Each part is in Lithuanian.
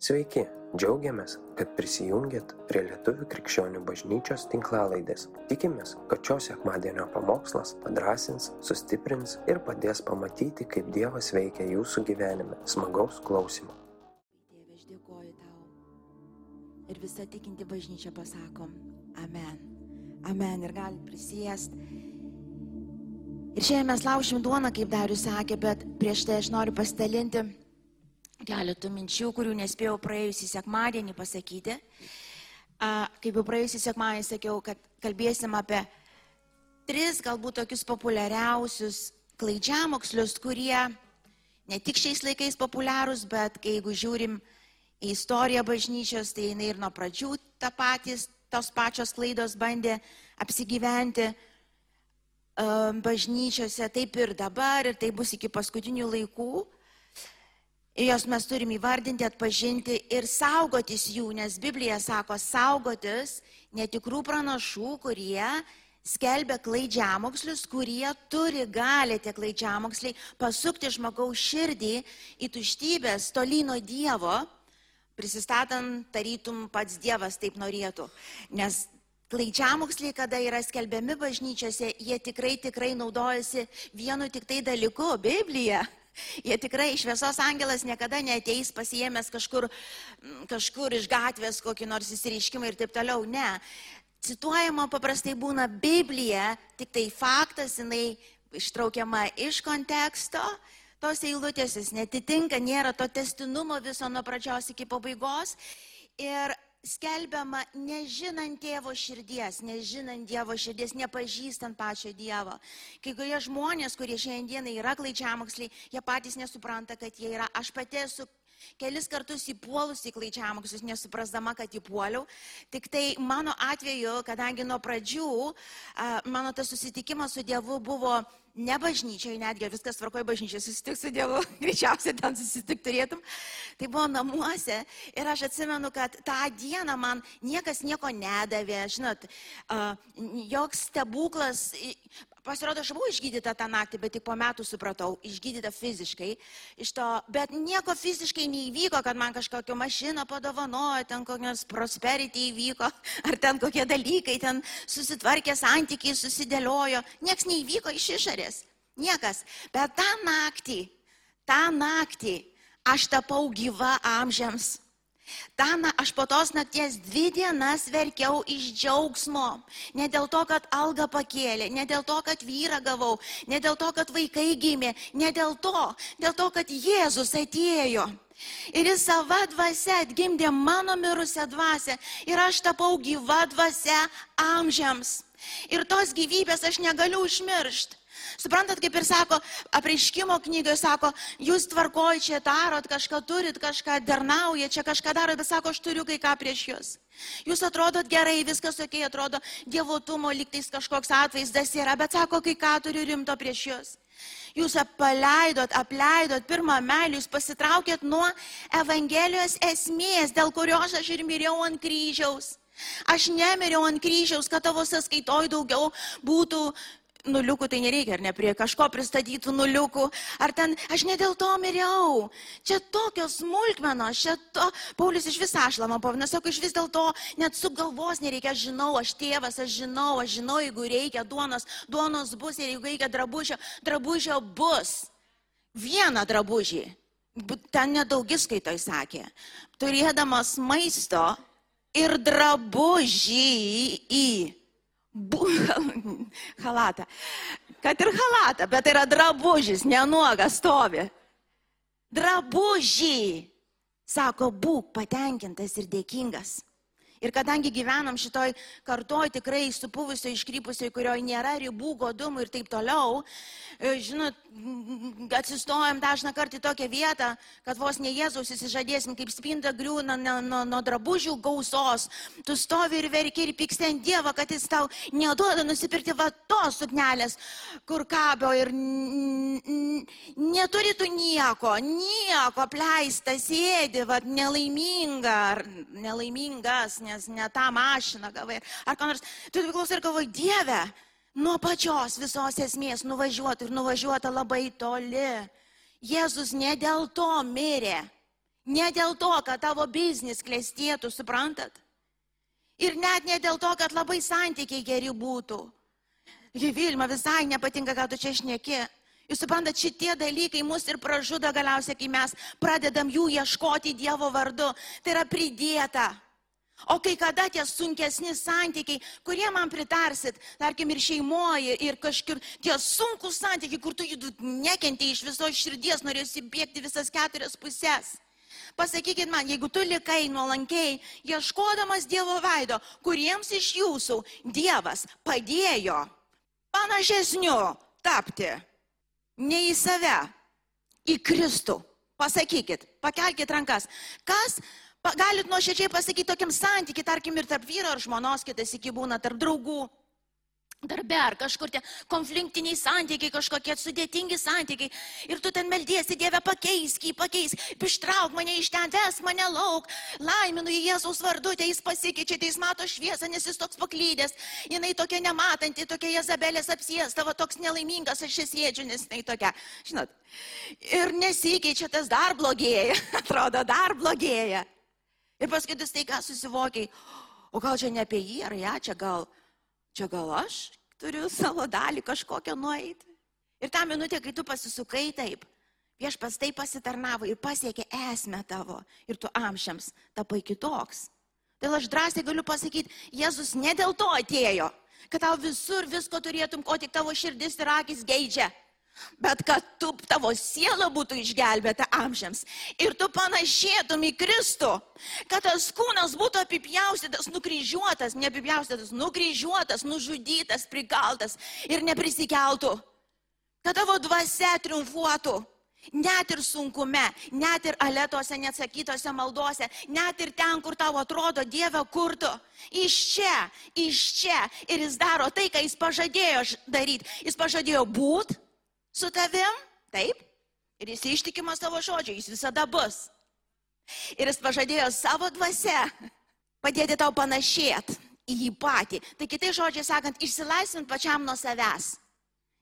Sveiki, džiaugiamės, kad prisijungiat prie Lietuvių krikščionių bažnyčios tinklalaidės. Tikimės, kad šios sekmadienio pamokslas padrasins, sustiprins ir padės pamatyti, kaip Dievas veikia jūsų gyvenime. Smagaus klausimų. Tėve, aš dėkoju tau. Ir visa tikinti bažnyčia pasakom, amen. Amen. Ir galit prisijęst. Ir šiandien mes laušim duoną, kaip Darius sakė, bet prieš tai aš noriu pasidalinti keletų minčių, kurių nespėjau praėjusį sekmadienį pasakyti. Kaip jau praėjusį sekmadienį sakiau, kad kalbėsim apie tris galbūt tokius populiariausius klaidžiamokslius, kurie ne tik šiais laikais populiarūs, bet kai jeigu žiūrim į istoriją bažnyčios, tai jinai ir nuo pradžių tą patys, tos pačios klaidos bandė apsigyventi bažnyčiose, taip ir dabar, ir tai bus iki paskutinių laikų. Jos mes turim įvardinti, atpažinti ir saugotis jų, nes Biblija sako saugotis netikrų pranašų, kurie skelbia klaidžiamokslius, kurie turi gali tie klaidžiamoksliai pasukti žmogaus širdį į tuštybės tolino Dievo, prisistatant tarytum pats Dievas taip norėtų. Nes klaidžiamoksliai, kada yra skelbiami bažnyčiose, jie tikrai, tikrai naudojasi vienu tik tai dalyku - Biblija. Jie tikrai šviesos angelas niekada neteis pasiemęs kažkur, kažkur iš gatvės kokį nors įsireiškimą ir taip toliau. Ne. Cituojama paprastai būna Biblija, tik tai faktas, jinai ištraukiama iš konteksto, tos eilutės jis netitinka, nėra to testinumo viso nuo pradžios iki pabaigos. Ir skelbiama nežinant tėvo širdies, nežinant Dievo širdies, nepažįstant pačio Dievo. Kai kurie žmonės, kurie šiandieną yra klaidžiamoksliai, jie patys nesupranta, kad jie yra. Aš pati esu kelis kartus įpuolus į klaičiamokslus, nesuprasdama, kad įpuoliau. Tik tai mano atveju, kadangi nuo pradžių mano tas susitikimas su Dievu buvo ne bažnyčiai, netgi viskas tvarkoja bažnyčiai, susitik su Dievu, greičiausiai ten susitik turėtum. Tai buvo namuose ir aš atsimenu, kad tą dieną man niekas nieko nedavė, žinot, joks stebuklas, Pasirodo, aš buvau išgydyta tą naktį, bet tik po metų supratau, išgydyta fiziškai. Iš to, bet nieko fiziškai neįvyko, kad man kažkokią mašiną padovanojo, ten kokios prosperity įvyko, ar ten kokie dalykai, ten susitvarkė santykiai, susidėliojo. Niekas neįvyko iš išorės. Niekas. Bet tą naktį, tą naktį aš tapau gyva amžiams. Ta, na, aš po tos nakties dvi dienas verkiau iš džiaugsmo. Ne dėl to, kad alga pakėlė, ne dėl to, kad vyrą gavau, ne dėl to, kad vaikai gimė, ne dėl to, dėl to, kad Jėzus atėjo. Ir jis savo dvasia atgimdė mano mirusią dvasę ir aš tapau gyva dvasia amžiams. Ir tos gyvybės aš negaliu užmiršti. Suprantat, kaip ir sako, apreiškimo knygoje sako, jūs tvarkoj čia darot, kažką turit, kažką darnauja, čia kažką darot, bet sako, aš turiu kai ką prieš jūs. Jūs atrodot gerai, viskas tokiai atrodo, dievotumo liktais kažkoks atvaizdas yra, bet sako, kai ką turiu rimto prieš jūs. Jūs apleidot, apleidot pirmą meilį, jūs pasitraukėt nuo Evangelijos esmės, dėl kurios aš ir miriau ant kryžiaus. Aš nemiriau ant kryžiaus, kad tavo sąskaitoj daugiau būtų nuliukų tai nereikia, ar ne prie kažko pristatytų nuliukų, ar ten, aš ne dėl to miriau. Čia tokios smulkmenos, čia to, Paulius iš visą ašlamą pavadina, sako, iš vis dėl to net su galvos nereikia, aš žinau, aš tėvas, aš žinau, aš žinau, jeigu reikia duonos, duonos bus ir jeigu reikia drabužio, drabužio bus. Vieną drabužį, ten nedaugis skaitoj sakė, turėdamas maisto ir drabužį į Bu, halatą. Kad ir halatą, bet tai yra drabužis, nenuogas stovi. Drabužį. Sako, būk patenkintas ir dėkingas. Ir kadangi gyvenam šitoj kartoj tikrai supuvusioj, iškrypusioj, kurioje nėra ribų, godumų ir taip toliau, e, žinot, atsistojam dažną kartą į tokią vietą, kad vos ne Jėzaus įsižadėsim, kaip spinta griūna nuo, nuo drabužių gausos. Tu stovi ir verki ir pyksti ant Dievo, kad jis tau neduoda nusipirkti va tos suknelės, kur kabio ir neturi tu nieko, nieko, pleista, sėdi, va, nelaiminga ar nelaimingas. Ne nes ne tą mašiną gavai, ar ką nors. Tu klausai ir galvoji, Dieve, nuo pačios visos esmės nuvažiuoti ir nuvažiuota labai toli. Jėzus ne dėl to mirė. Ne dėl to, kad tavo biznis klestėtų, suprantat? Ir net ne dėl to, kad labai santykiai geri būtų. Vilma, visai nepatinka, ką tu čia šneki. Jūs suprantat, šitie dalykai mus ir pražudo galiausiai, kai mes pradedam jų ieškoti Dievo vardu. Tai yra pridėta. O kai kada tie sunkesni santykiai, kurie man pritarsit, tarkim ir šeimoje, ir kažkur tie sunkus santykiai, kur tu jų nekenti iš viso širdies, norėsi bėgti visas keturias pusės. Pasakykit man, jeigu tu likai nuolankiai, ieškodamas Dievo veido, kuriems iš jūsų Dievas padėjo panašesniu tapti, ne į save, į Kristų. Pasakykit, pakelkite rankas. Kas galit nuoširdžiai pasakyti tokiam santykiai, tarkim ir tarp vyro ir žmonos, kitas iki būna tarp draugų, darbe ar kažkur tie konfliktiniai santykiai, kažkokie sudėtingi santykiai. Ir tu ten meldiesi, Dieve, pakeisk jį, pakeisk, ištrauk mane iš ten, ves mane lauk, laiminu į Jėzaus vardu, tai jis pasikeičia, tai jis mato šviesą, nes jis toks paklydęs, jinai tokia nematanti, tokia Jezabelės apsies, tavo toks nelaimingas, aš esi sėdžiu, nes jinai tokia, žinot. Ir nesikeičia, tas dar blogėja, atrodo, dar blogėja. Ir paskui tu staiga susivokiai, o gal čia ne apie jį ar ją, čia gal čia gal aš turiu savo dalį kažkokią nueiti. Ir tą minutę, kai tu pasisukai taip, viešpas taip pasitarnavo ir pasiekė esmę tavo ir tu amžiams tapai kitoks. Tai aš drąsiai galiu pasakyti, Jėzus ne dėl to atėjo, kad tau visur visko turėtum, ko tik tavo širdis ir akis geidžia bet kad tu, tavo siela būtų išgelbėta amžiams ir tu panašėtum į Kristų, kad tas kūnas būtų apipjaustytas, nukryžiuotas, neapipjaustytas, nukryžiuotas, nužudytas, prikaltas ir neprisikeltų, kad tavo dvasia triumfuotų. Net ir sunkume, net ir alėtose neatsakytose maldose, net ir ten, kur tau atrodo Dieve kurtų. Iš čia, iš čia. Ir jis daro tai, ką jis pažadėjo daryti. Jis pažadėjo būti su tavim, taip, ir jis ištikimas savo žodžiu, jis visada bus. Ir jis pažadėjo savo dvasia padėti tau panašėt į jį patį. Tai kitai žodžiai sakant, išsilaisvint pačiam nuo savęs.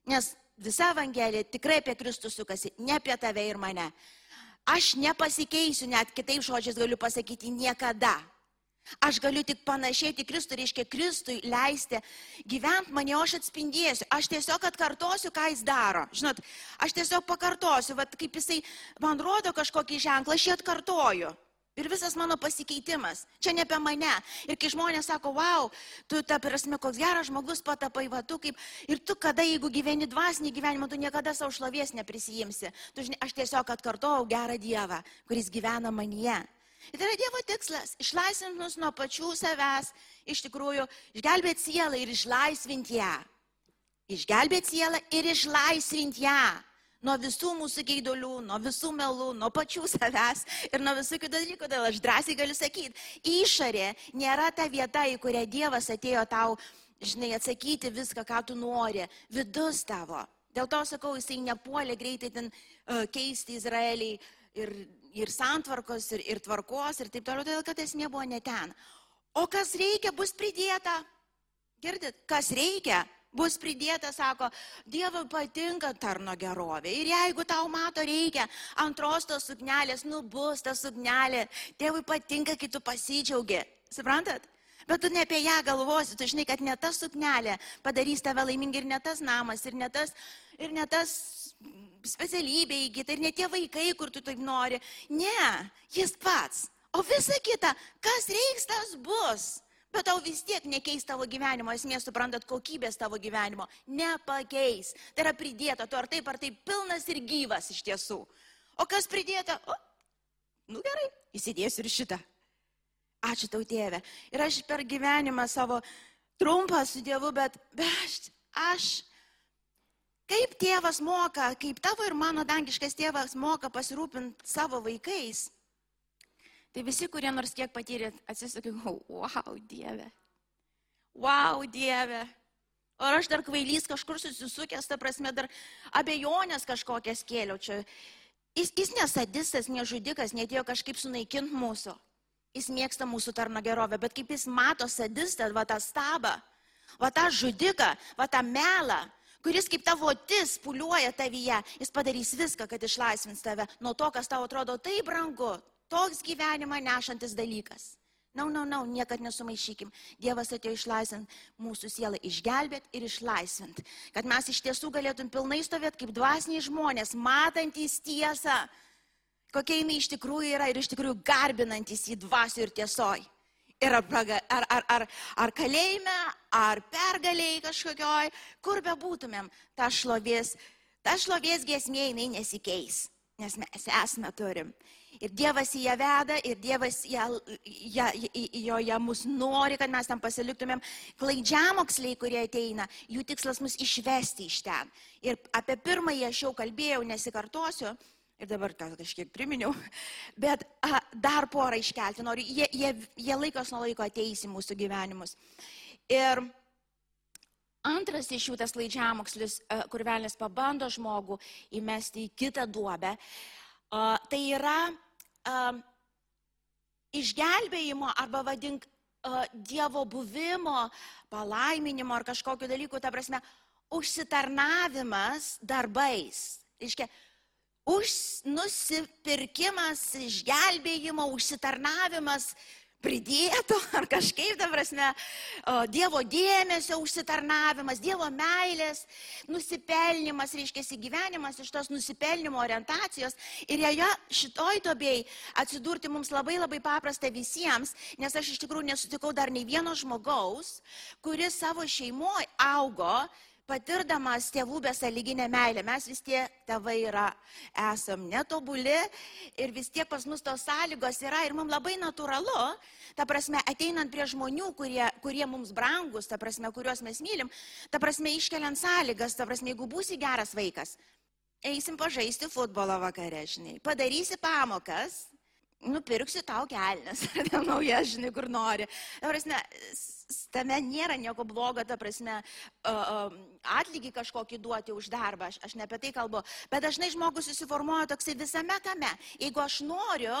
Nes visa Evangelija tikrai apie Kristų sukasi, ne apie tave ir mane. Aš nepasikeisiu, net kitais žodžiais galiu pasakyti niekada. Aš galiu tik panašėti Kristų, reiškia Kristui leisti gyventi mane, aš atspindėsiu. Aš tiesiog atkartosiu, ką jis daro. Žinot, aš tiesiog pakartosiu, vat, kaip jisai man rodo kažkokį ženklą, aš jį atkartoju. Ir visas mano pasikeitimas. Čia ne apie mane. Ir kai žmonės sako, wow, tu ta prasme, koks geras žmogus patapai, va, tu kaip. Ir tu kada, jeigu gyveni dvasinį gyvenimą, tu niekada savo šlovės neprisijimsi. Tu, žinai, aš tiesiog atkartojau gerą Dievą, kuris gyvena manyje. Ir tai yra Dievo tikslas - išlaisvinti mus nuo pačių savęs, iš tikrųjų, išgelbėti sielą ir išlaisvinti ją. Išgelbėti sielą ir išlaisvinti ją nuo visų mūsų geidulių, nuo visų melų, nuo pačių savęs ir nuo visų kitų dalykų. Todėl aš drąsiai galiu sakyti, išorė nėra ta vieta, į kurią Dievas atėjo tau, žinai, atsakyti viską, ką tu nori, vidus tavo. Dėl to sakau, jisai nepuolė greitai ten uh, keisti Izraelį ir ir santvarkos, ir, ir tvarkos, ir taip toliau, todėl kad esmė buvo ne ten. O kas reikia, bus pridėta. Girdit, kas reikia, bus pridėta, sako, Dievui patinka tarno gerovė. Ir jeigu tau mato reikia antros tos suknelės, nu bus ta suknelė, Dievui patinka, kai tu pasidžiaugi. Suprantat? Bet tu ne apie ją galvosi, tu žinai, kad ne ta suknelė padarys tave laimingą ir ne tas namas, ir ne tas, ir ne tas specialybė įgyta ir ne tie vaikai, kur tu taip nori. Ne, jis pats. O visa kita, kas reiks, tas bus. Bet tau vis tiek nekeis tavo gyvenimo, esmė suprantat, kokybės tavo gyvenimo nepakeis. Tai yra pridėta, tu ar taip, ar taip pilnas ir gyvas iš tiesų. O kas pridėta? O, nu gerai, įsidėsiu ir šitą. Ačiū tau, tėve. Ir aš per gyvenimą savo trumpą su Dievu, bet, bet aš, aš Kaip tėvas moka, kaip tavo ir mano dangiškas tėvas moka pasirūpinti savo vaikais, tai visi, kurie nors kiek patyrė, atsisakė, wow, Dieve. Wow, Dieve. O aš dar kvailys kažkur susisukęs, ta prasme, dar abejonės kažkokias kėliau čia. Jis, jis nesadistas, nežudikas, netėjo kažkaip sunaikinti mūsų. Jis mėgsta mūsų tarno gerovę, bet kaip jis mato sadistą, va tą stabą, va tą žudiką, va tą melą, kuris kaip tavo otis puliuoja tavyje, jis padarys viską, kad išlaisvins tave nuo to, kas tau atrodo taip brangu, toks gyvenimą nešantis dalykas. Na, na, na, niekad nesumaišykim. Dievas atėjo išlaisvint mūsų sielą, išgelbėt ir išlaisvint. Kad mes iš tiesų galėtum pilnai stovėti kaip dvasiniai žmonės, matantys tiesą, kokia jinai iš tikrųjų yra ir iš tikrųjų garbinantis į dvasių ir tiesoj. Ir ar, ar, ar, ar, ar kalėjime, ar pergaliai kažkokioj, kur be būtumėm, ta šlovės, ta šlovės giesmė jinai nesikeis, nes mes esame turim. Ir Dievas į ją veda, ir Dievas ją, ją, joje mus nori, kad mes tam pasiliktumėm. Klaidžiamoksliai, kurie ateina, jų tikslas mus išvesti iš ten. Ir apie pirmąjį aš jau kalbėjau, nesikartosiu. Ir dabar tą kažkiek priminiau, bet a, dar porą iškelti noriu. Jie, jie, jie laikos nuo laiko ateis į mūsų gyvenimus. Ir antras iš jų tas laidžiamokslis, kur velnės pabando žmogų įmesti į kitą duobę, tai yra išgelbėjimo arba vadink Dievo buvimo, palaiminimo ar kažkokiu dalyku, ta prasme, užsitarnavimas darbais. Iškia, už nusipirkimas, išgelbėjimo, užsitarnavimas pridėto ar kažkaip, ta prasme, Dievo dėmesio užsitarnavimas, Dievo meilės, nusipelnimas, reiškia, gyvenimas iš tos nusipelnimo orientacijos. Ir joje šitoj dobėjai atsidurti mums labai labai paprasta visiems, nes aš iš tikrųjų nesutikau dar nei vieno žmogaus, kuris savo šeimoje augo patirdamas tėvų besaliginę meilę. Mes vis tiek tėvai yra, esam netobuli ir vis tiek pas mus tos sąlygos yra ir mums labai natūralu, ta prasme, ateinant prie žmonių, kurie, kurie mums brangus, ta prasme, kuriuos mes mylim, ta prasme, iškeliant sąlygas, ta prasme, jeigu būsi geras vaikas, eisim pažaisti futbolo vakare, žinai, padarysi pamokas, nupirksiu tau kelnes, ar nauja, žinai, kur nori. Ta prasme, tame nėra nieko blogo, ta prasme, atlygį kažkokį duoti už darbą, aš, aš ne apie tai kalbu, bet dažnai žmogus susiformuoja toksai visame kame. Jeigu aš noriu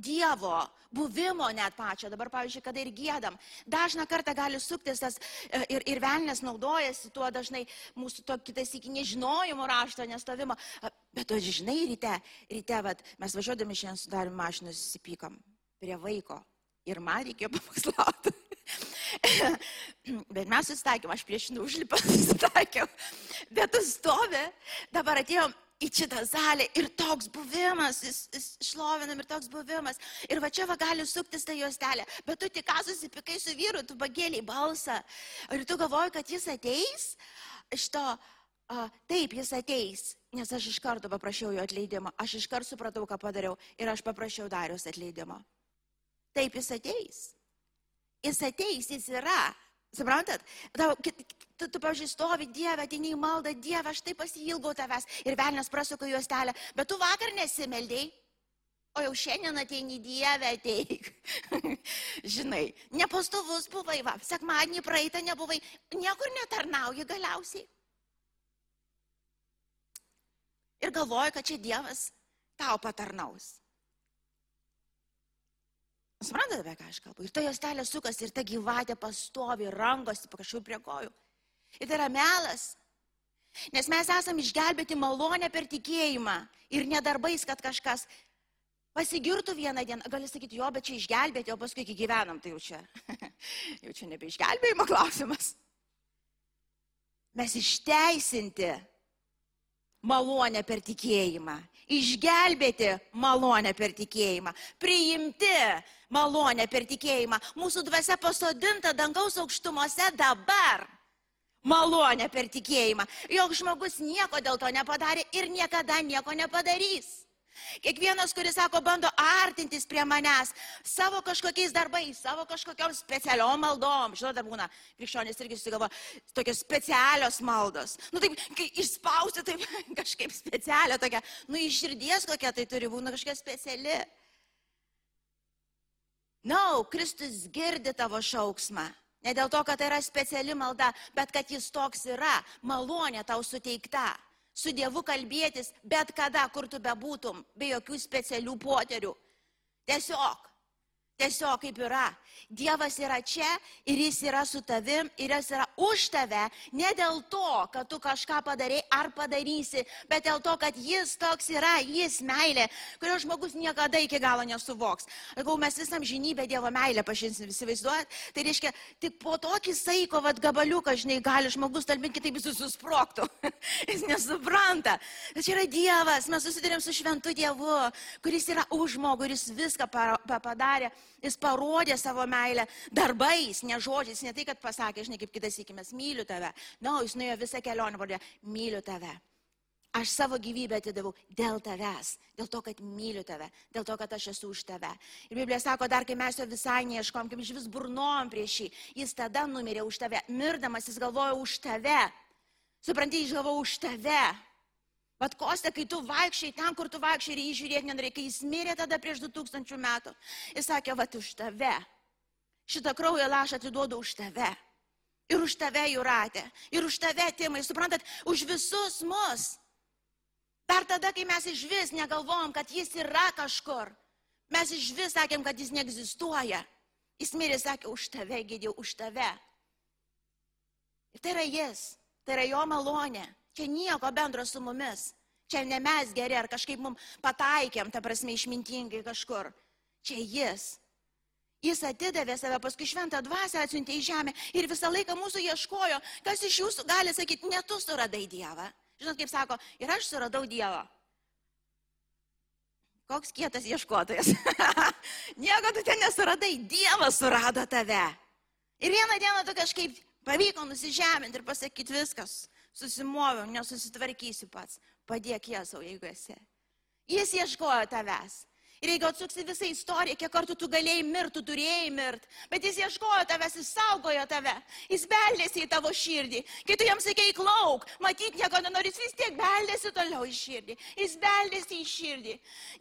Dievo buvimo net pačio, dabar pavyzdžiui, kada ir gėdam, dažna kartą gali suktis tas e, ir, ir velnės naudojasi tuo dažnai mūsų to kitas iki nežinojimo rašto nestovimo, bet tu žinai, ryte, ryte, vat, mes važiuodami šiandien sudarim mašiną, susipykam prie vaiko ir man reikėjo pamokslauti. Bet mes susitaikėm, aš prieš užlipą susitaikiau. Bet tu stovi, dabar atėjom į šitą salę ir toks buvimas, jis, jis šlovinam ir toks buvimas. Ir va čia va gali suktis ta juostelė, bet tu tik ką susipikai su vyru, tu bagėliai balsą. Ir tu galvoji, kad jis ateis iš to, a, taip, jis ateis, nes aš iš karto paprašiau jo atleidimo, aš iš karto supratau, ką padariau ir aš paprašiau Darius atleidimo. Taip, jis ateis. Jis ateis, jis yra. Suprantat? Tau, tu, tu pavyzdžiui, stovi Dievę, į maldą, Dievą, aš taip pasilgau tavęs ir velnės prasuko juostelę, bet tu vakar nesimeldėjai. O jau šiandien ateini Dievę, ateik. Žinai, nepastovus buvai, va, sekmadienį praeitą nebuvai, niekur netarnauji galiausiai. Ir galvoju, kad čia Dievas tau patarnaus. Suprantate, apie ką aš kalbu? Ir ta jostelė sukasi ir ta gyvatė pastovi, rangosi kažkur prie kojų. Ir tai yra melas. Nes mes esame išgelbėti malonę per tikėjimą ir nedarbais, kad kažkas pasigirtų vieną dieną. Gali sakyti, jo, bet čia išgelbėti, o paskui iki gyvenam, tai jau čia, jau čia nebe išgelbėjimo klausimas. Mes išteisinti malonę per tikėjimą, išgelbėti malonę per tikėjimą, priimti malonę per tikėjimą, mūsų dvasia pasodinta dangaus aukštumose dabar. Malonė per tikėjimą. Jok žmogus nieko dėl to nepadarė ir niekada nieko nepadarys. Kiekvienas, kuris sako, bando artintis prie manęs savo kažkokiais darbais, savo kažkokiam specialiom maldom. Žinote, būna krikščionys irgi susigalvo tokios specialios maldos. Nu taip, išspausti, taip kažkaip specialią tokią, nu iš širdies kokia tai turi būti, nu kažkokia speciali. Na, no, Kristus girdi tavo šauksmą. Ne dėl to, kad tai yra speciali malda, bet kad jis toks yra, malonė tau suteikta su Dievu kalbėtis bet kada, kur tu bebūtum, be jokių specialių poterių. Tiesiog. Tiesiog kaip yra. Dievas yra čia ir jis yra su tavim ir jis yra už tave. Ne dėl to, kad tu kažką padarai ar padarysi, bet dėl to, kad jis toks yra, jis meilė, kurio žmogus niekada iki galo nesuvoks. Jeigu mes visam žinybę Dievo meilę pažinsim, įsivaizduojat, tai reiškia, tik po tokį saiko, vad gabaliuką, žinai, gali žmogus talbinti, kitaip jis susproktų. jis nesupranta. Tai čia yra Dievas, mes susidurėm su šventu Dievu, kuris yra už žmogų, kuris viską padarė Jis parodė savo meilę darbais, ne žodžiais, ne tai, kad pasakė, žinai, kaip kitas įkimės, myliu tave. Na, no, jis nuėjo visą kelionę, parodė, myliu tave. Aš savo gyvybę atidaviau dėl tavęs, dėl to, kad myliu tave, dėl to, kad aš esu už tave. Ir Biblija sako, dar kai mes jo visai neieškom, kaip iš vis burnom prieš jį, jis tada numirė už tave. Mirdamas jis galvojo už tave. Supranti, jis galvojo už tave. Bet Kostė, kai tu vaikščiai ten, kur tu vaikščiai ir jį žiūrėti nenorėjai, kai jis mirė tada prieš 2000 metų, jis sakė, va, už tave. Šitą kraujo lašą atiduodu už tave. Ir už tave jūratė. Ir už tave, timai, suprantat, už visus mus. Dar tada, kai mes iš vis negalvojom, kad jis yra kažkur. Mes iš vis sakėm, kad jis neegzistuoja. Jis mirė, sakė, už tave, gydėjau, už tave. Ir tai yra jis. Tai yra jo malonė. Čia nieko bendro su mumis. Čia ne mes geri ar kažkaip mums pataikėm, ta prasme, išmintingai kažkur. Čia jis. Jis atidavė save, paskui šventą dvasę atsiuntė į žemę ir visą laiką mūsų ieškojo. Kas iš jūsų gali sakyti, ne tu suradai Dievą? Žinot, kaip sako, ir aš suradau Dievą. Koks kietas ieškotojas. Nieko tu ten nesuradai, Dievas surado tave. Ir vieną dieną tu kažkaip pavyko nusižeminti ir pasakyti viskas susimoviau, nesusitvarkysiu pats, padėk Jėzau, jeigu esi. Jis ieškojo tavęs. Ir jeigu atsuksi visą istoriją, kiek kartų tu galėjai mirti, tu turėjai mirti, bet jis ieškojo tavęs, jis saugojo tave, jis beldėsi į tavo širdį. Kai tu jam sakei, klauk, matyt, nieko nenori, jis vis tiek beldėsi toliau į širdį. Jis beldėsi į širdį.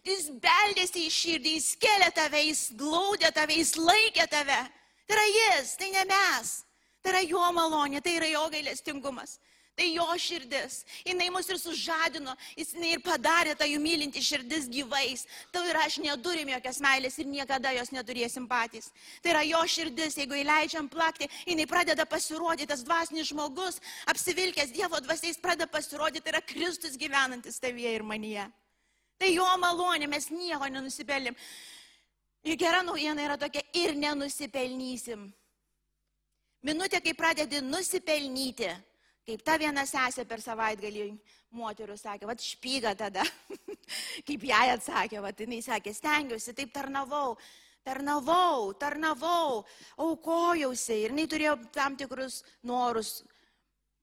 Jis beldėsi į širdį, jis kėlė tave, jis glaudė tave, jis laikė tave. Tai yra jis, tai ne mes. Tai yra jo malonė, tai yra jo gailestingumas. Tai jo širdis. Jis mus ir sužadino, jis ir padarė tą jų mylinti širdis gyvais. Tau ir aš neturim jokios meilės ir niekada jos neturėsim patys. Tai yra jo širdis, jeigu įleidžiam plakti, jinai pradeda pasirodyti, tas dvasinis žmogus, apsivilkęs Dievo dvasiais, pradeda pasirodyti, tai yra Kristus gyvenantis tavyje ir manyje. Tai jo malonė, mes nieko nenusipelnim. Ir gera naujiena yra tokia, ir nenusipelnysim. Minutė, kai pradedi nusipelnyti, Kaip ta viena sesė per savaitgalį moterų sakė, va špyga tada. Kaip jai atsakė, va jinai sakė, stengiuosi, taip tarnavau, tarnavau, tarnavau, aukojausi ir jinai turėjo tam tikrus norus,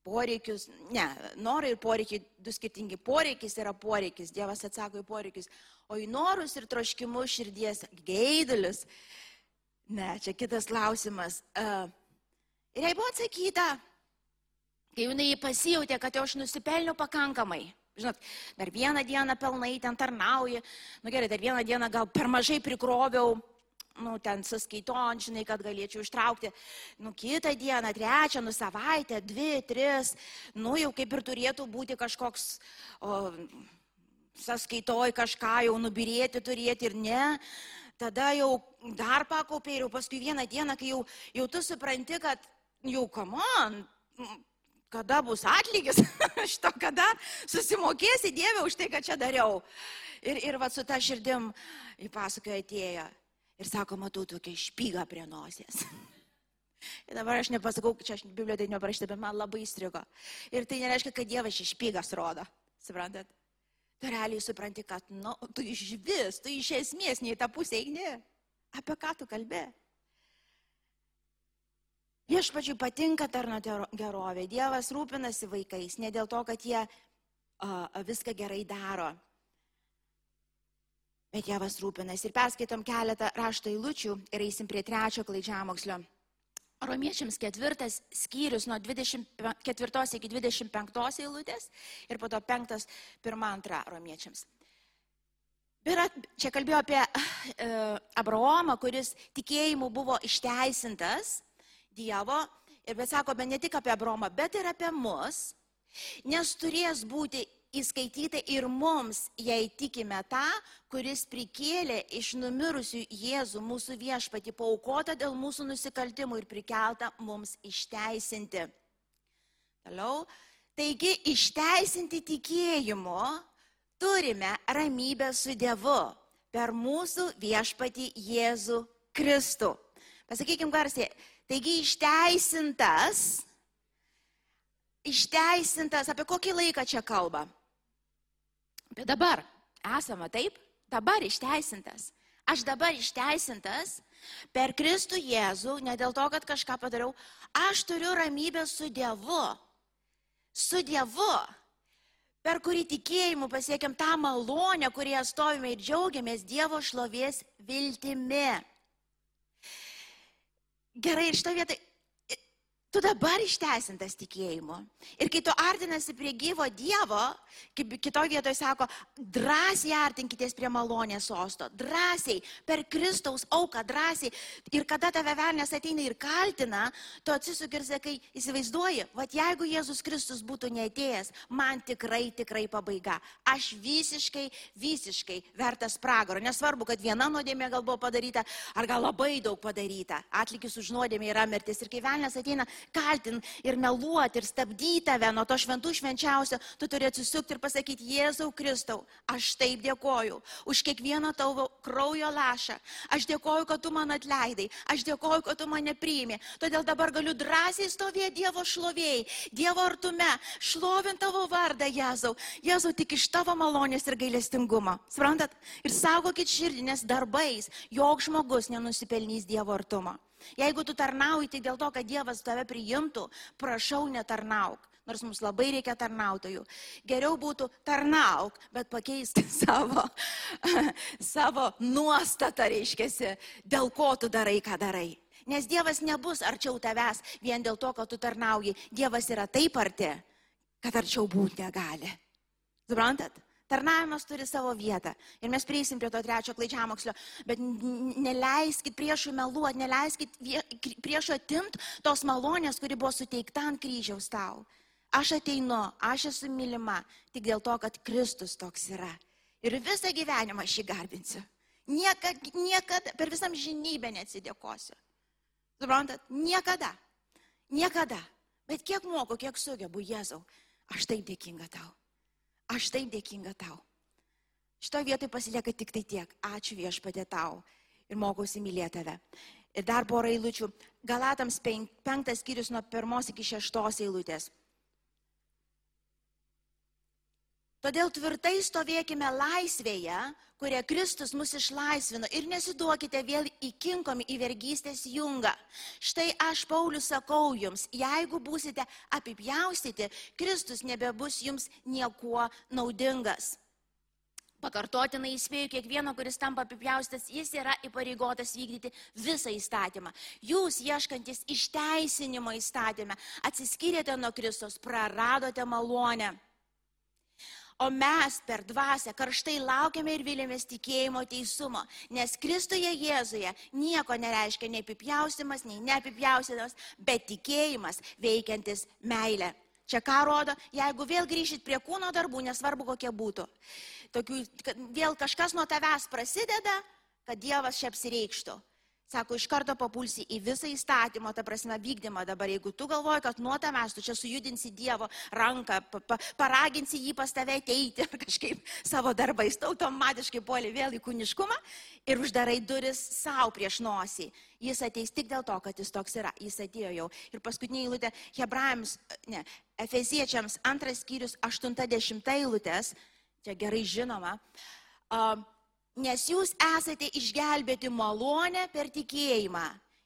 poreikius. Ne, norai ir poreikiai du skirtingi. Poreikis yra poreikis, Dievas atsako į poreikius, o į norus ir troškimus širdies geidulius. Ne, čia kitas klausimas. Ir jai buvo atsakyta, kai jinai pasijautė, kad jau aš nusipelniau pakankamai. Žinot, dar vieną dieną pelnai ten tarnauji, nu gerai, dar vieną dieną gal per mažai prikroviau, nu ten suskaiton, žinai, kad galėčiau ištraukti, nu kitą dieną, trečią, nu savaitę, dvi, tris, nu jau kaip ir turėtų būti kažkoks, o, sąskaitoj kažką jau nubirėti turėti ir ne, tada jau dar pakaupiai ir jau paskui vieną dieną, kai jau, jau tu supranti, kad jau, come on, kada bus atlygis šito, kada susimokėsi Dievę už tai, kad čia dariau. Ir, ir va su ta širdim į pasakoją atėjo ir sako, matau tokią špygą prie nosies. Ir dabar aš nepasakau, čia aš Biblijoje tai neparašyta, bet man labai įstrigo. Ir tai nereiškia, kad Dievas šį špygas rodo. Suprantat? Tu realiai supranti, kad, nu, tu iš vis, tu iš esmės nei tą pusę eini. Apie ką tu kalbėjai? Viešpačiui patinka tarno gerovė. Dievas rūpinasi vaikais ne dėl to, kad jie a, viską gerai daro. Bet Dievas rūpinasi. Ir perskaitom keletą rašto eilučių ir eisim prie trečio klaidžiamokslio. Romiečiams ketvirtas skyrius nuo 24 iki 25 eilutės ir po to penktas pirmą antrą romiečiams. Ir čia kalbėjau apie e, Abraomą, kuris tikėjimu buvo išteisintas Dievo, ir bet sakome ne tik apie Abromą, bet ir apie mus, nes turės būti įskaityta ir mums, jei tikime tą, kuris prikėlė iš numirusių Jėzų mūsų viešpati, paukota dėl mūsų nusikaltimų ir prikelta mums išteisinti. Toliau. Taigi išteisinti tikėjimu turime ramybę su Dievu per mūsų viešpati Jėzų Kristų. Pasakykime garsiai. Taigi išteisintas išteisintas, apie kokį laiką čia kalba? Apie dabar. Esama taip, dabar išteisintas. Aš dabar išteisintas per Kristų Jėzų, ne dėl to, kad kažką padariau, aš turiu ramybę su Dievu. Su Dievu, per kurį tikėjimu pasiekiam tą malonę, kurie stovime ir džiaugiamės Dievo šlovės viltimi. Gerai, ir šitą vietą Tu dabar išteisintas tikėjimu. Ir kai tu artinasi prie gyvo Dievo, kaip kitoje vietoje sako, drąsiai artinkitės prie malonės sosto, drąsiai, per Kristaus auką, drąsiai. Ir kada tave velnės ateina ir kaltina, tu atsisuk ir sakai, įsivaizduoji, va jeigu Jėzus Kristus būtų neatėjęs, man tikrai, tikrai pabaiga. Aš visiškai, visiškai vertas pragaro. Nesvarbu, kad viena nuodėmė gal buvo padaryta, ar gal labai daug padaryta. Atlikis už nuodėmę yra mirtis. Ir kai velnės ateina, kaltin ir meluoti ir stabdyti tave nuo to šventų švenčiausio, tu turi atsisukti ir pasakyti, Jėzau Kristau, aš taip dėkoju už kiekvieną tavo kraujo lašą. Aš dėkoju, kad tu man atleidai. Aš dėkoju, kad tu mane priimi. Todėl dabar galiu drąsiai stovėti Dievo šlovėjai, Dievo artume, šlovint tavo vardą, Jėzau. Jėzau, tik iš tavo malonės ir gailestingumo. Suprantat? Ir saugokit širdį, nes darbais jok žmogus nenusipelnys Dievo artumo. Jeigu tu tarnauji tik dėl to, kad Dievas tave priimtų, prašau netarnauk. Nors mums labai reikia tarnautojų. Geriau būtų tarnauk, bet pakeisk savo, savo nuostatą, reiškia, dėl ko tu darai, ką darai. Nes Dievas nebus arčiau tavęs vien dėl to, kad tu tarnauji. Dievas yra taip arti, kad arčiau būti negali. Suprantat? Tarnavimas turi savo vietą. Ir mes prieisim prie to trečio klaidžiamokslio. Bet neleiskit priešui meluoti, neleiskit priešui atimti tos malonės, kuri buvo suteikta ant kryžiaus tau. Aš ateinu, aš esu mylima tik dėl to, kad Kristus toks yra. Ir visą gyvenimą aš jį garbinsiu. Niekada, niekada, per visam žinybę neatsidėkosiu. Suprantat? Niekada. Niekada. Bet kiek moku, kiek sugebu, Jėzau, aš taip dėkinga tau. Aš taip dėkinga tau. Šito vietoj pasilieka tik tai tiek. Ačiū viešpatė tau. Ir mokausi mylėti tave. Ir dar porą eilučių. Galatams penktas skyrius nuo pirmos iki šeštos eilutės. Todėl tvirtai stovėkime laisvėje, kurią Kristus mus išlaisvino ir nesiduokite vėl įkinkomi į vergystės jungą. Štai aš, Paulius, sakau jums, jeigu būsite apipjaustyti, Kristus nebebus jums niekuo naudingas. Pakartotinai įspėju kiekvieno, kuris tampa apipjaustas, jis yra įpareigotas vykdyti visą įstatymą. Jūs, ieškantis išteisinimo įstatymę, atsiskyrėte nuo Kristus, praradote malonę. O mes per dvasę karštai laukiame ir vilėmės tikėjimo teisumo, nes Kristuje Jėzuje nieko nereiškia nei apipjausimas, nei neapipjausimas, bet tikėjimas veikiantis meilę. Čia ką rodo, jeigu vėl grįžit prie kūno darbų, nesvarbu kokie būtų, tokių, vėl kažkas nuo tavęs prasideda, kad Dievas čia apsireikštų. Sako, iš karto papulsi į visą įstatymą, ta prasme, vykdymą dabar. Jeigu tu galvoji, kad nuo tavęs tu čia sujudinsi Dievo ranką, pa, pa, paraginsi jį pas tave ateiti ar kažkaip savo darbais, tu automatiškai puoli vėl į kūniškumą ir uždarai duris savo prieš nosį. Jis ateis tik dėl to, kad jis toks yra. Jis atėjo jau. Ir paskutinė eilutė, Hebrajams, ne, Efeziečiams antras skyrius, 80 eilutės, čia gerai žinoma. Uh, nes jūs esate išgelbėti malonę per tikėjimą.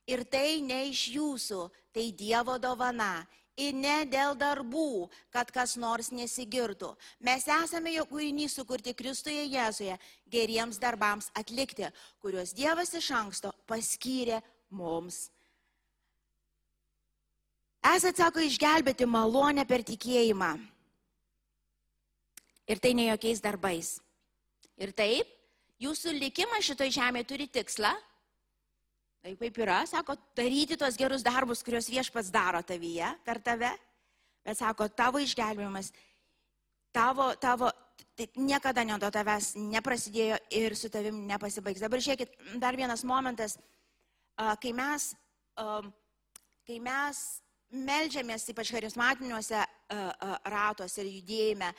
Ir tai ne iš jūsų, tai Dievo dovana. Ir ne dėl darbų, kad kas nors nesigirtų. Mes esame jo kūrinys sukurti Kristuje Jėzuje geriems darbams atlikti, kuriuos Dievas iš anksto paskyrė mums. Esate, sako, išgelbėti malonę per tikėjimą. Ir tai ne jokiais darbais. Ir taip, Jūsų likimas šitoje žemėje turi tikslą. Taip kaip yra, sako, daryti tuos gerus darbus, kuriuos viešpats daro tavyje, per tave. Bet sako, tavo išgelbėjimas tavo, tavo, tai niekada nuo to tavęs neprasidėjo ir su tavim nepasibaigs. Dabar žiūrėkit, dar vienas momentas, kai mes, kai mes melžiamės, ypač charizmatiniuose ratuose ir judėjime,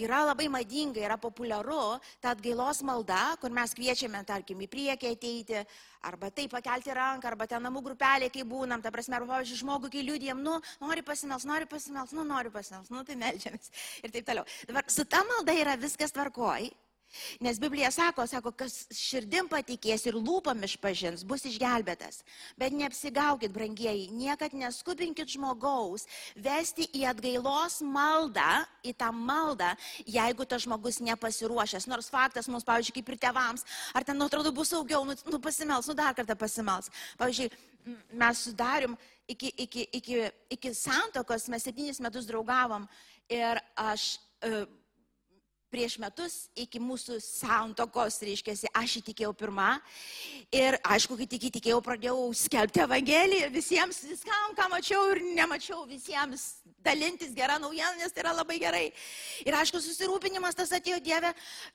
yra labai madinga, yra populiaru ta atgailos malda, kur mes kviečiame, tarkim, į priekį ateiti, arba taip pakelti ranką, arba ten namų grupelė, kai būnam, ta prasme, arba, pavyzdžiui, žmogų, kai liūdėjom, nu, nori pasimels, nori pasimels, nu, nori pasimels, nu, tai melžiamės ir taip toliau. Dabar su ta malda yra viskas tvarkoj, Nes Biblija sako, sako, kas širdim patikės ir lūpam išpažins, bus išgelbėtas. Bet neapsigaukit, brangieji, niekad neskubinkit žmogaus vesti į atgailos maldą, į tą maldą, jeigu tas žmogus nepasiruošęs. Nors faktas mums, pavyzdžiui, kaip ir tevams, ar ten, nu, atrodo, bus saugiau, nu, nu pasimels, nu dar kartą pasimels. Pavyzdžiui, mes sudarim iki, iki, iki, iki santokos, mes septynis metus draugavom ir aš... Uh, prieš metus iki mūsų santokos, reiškia, aš įtikėjau pirmą. Ir aišku, kai tik įtikėjau, pradėjau skelbti Evangeliją visiems, viskam, ką mačiau ir nemačiau, visiems dalintis gerą naujieną, nes tai yra labai gerai. Ir aišku, susirūpinimas tas atėjo Dieve,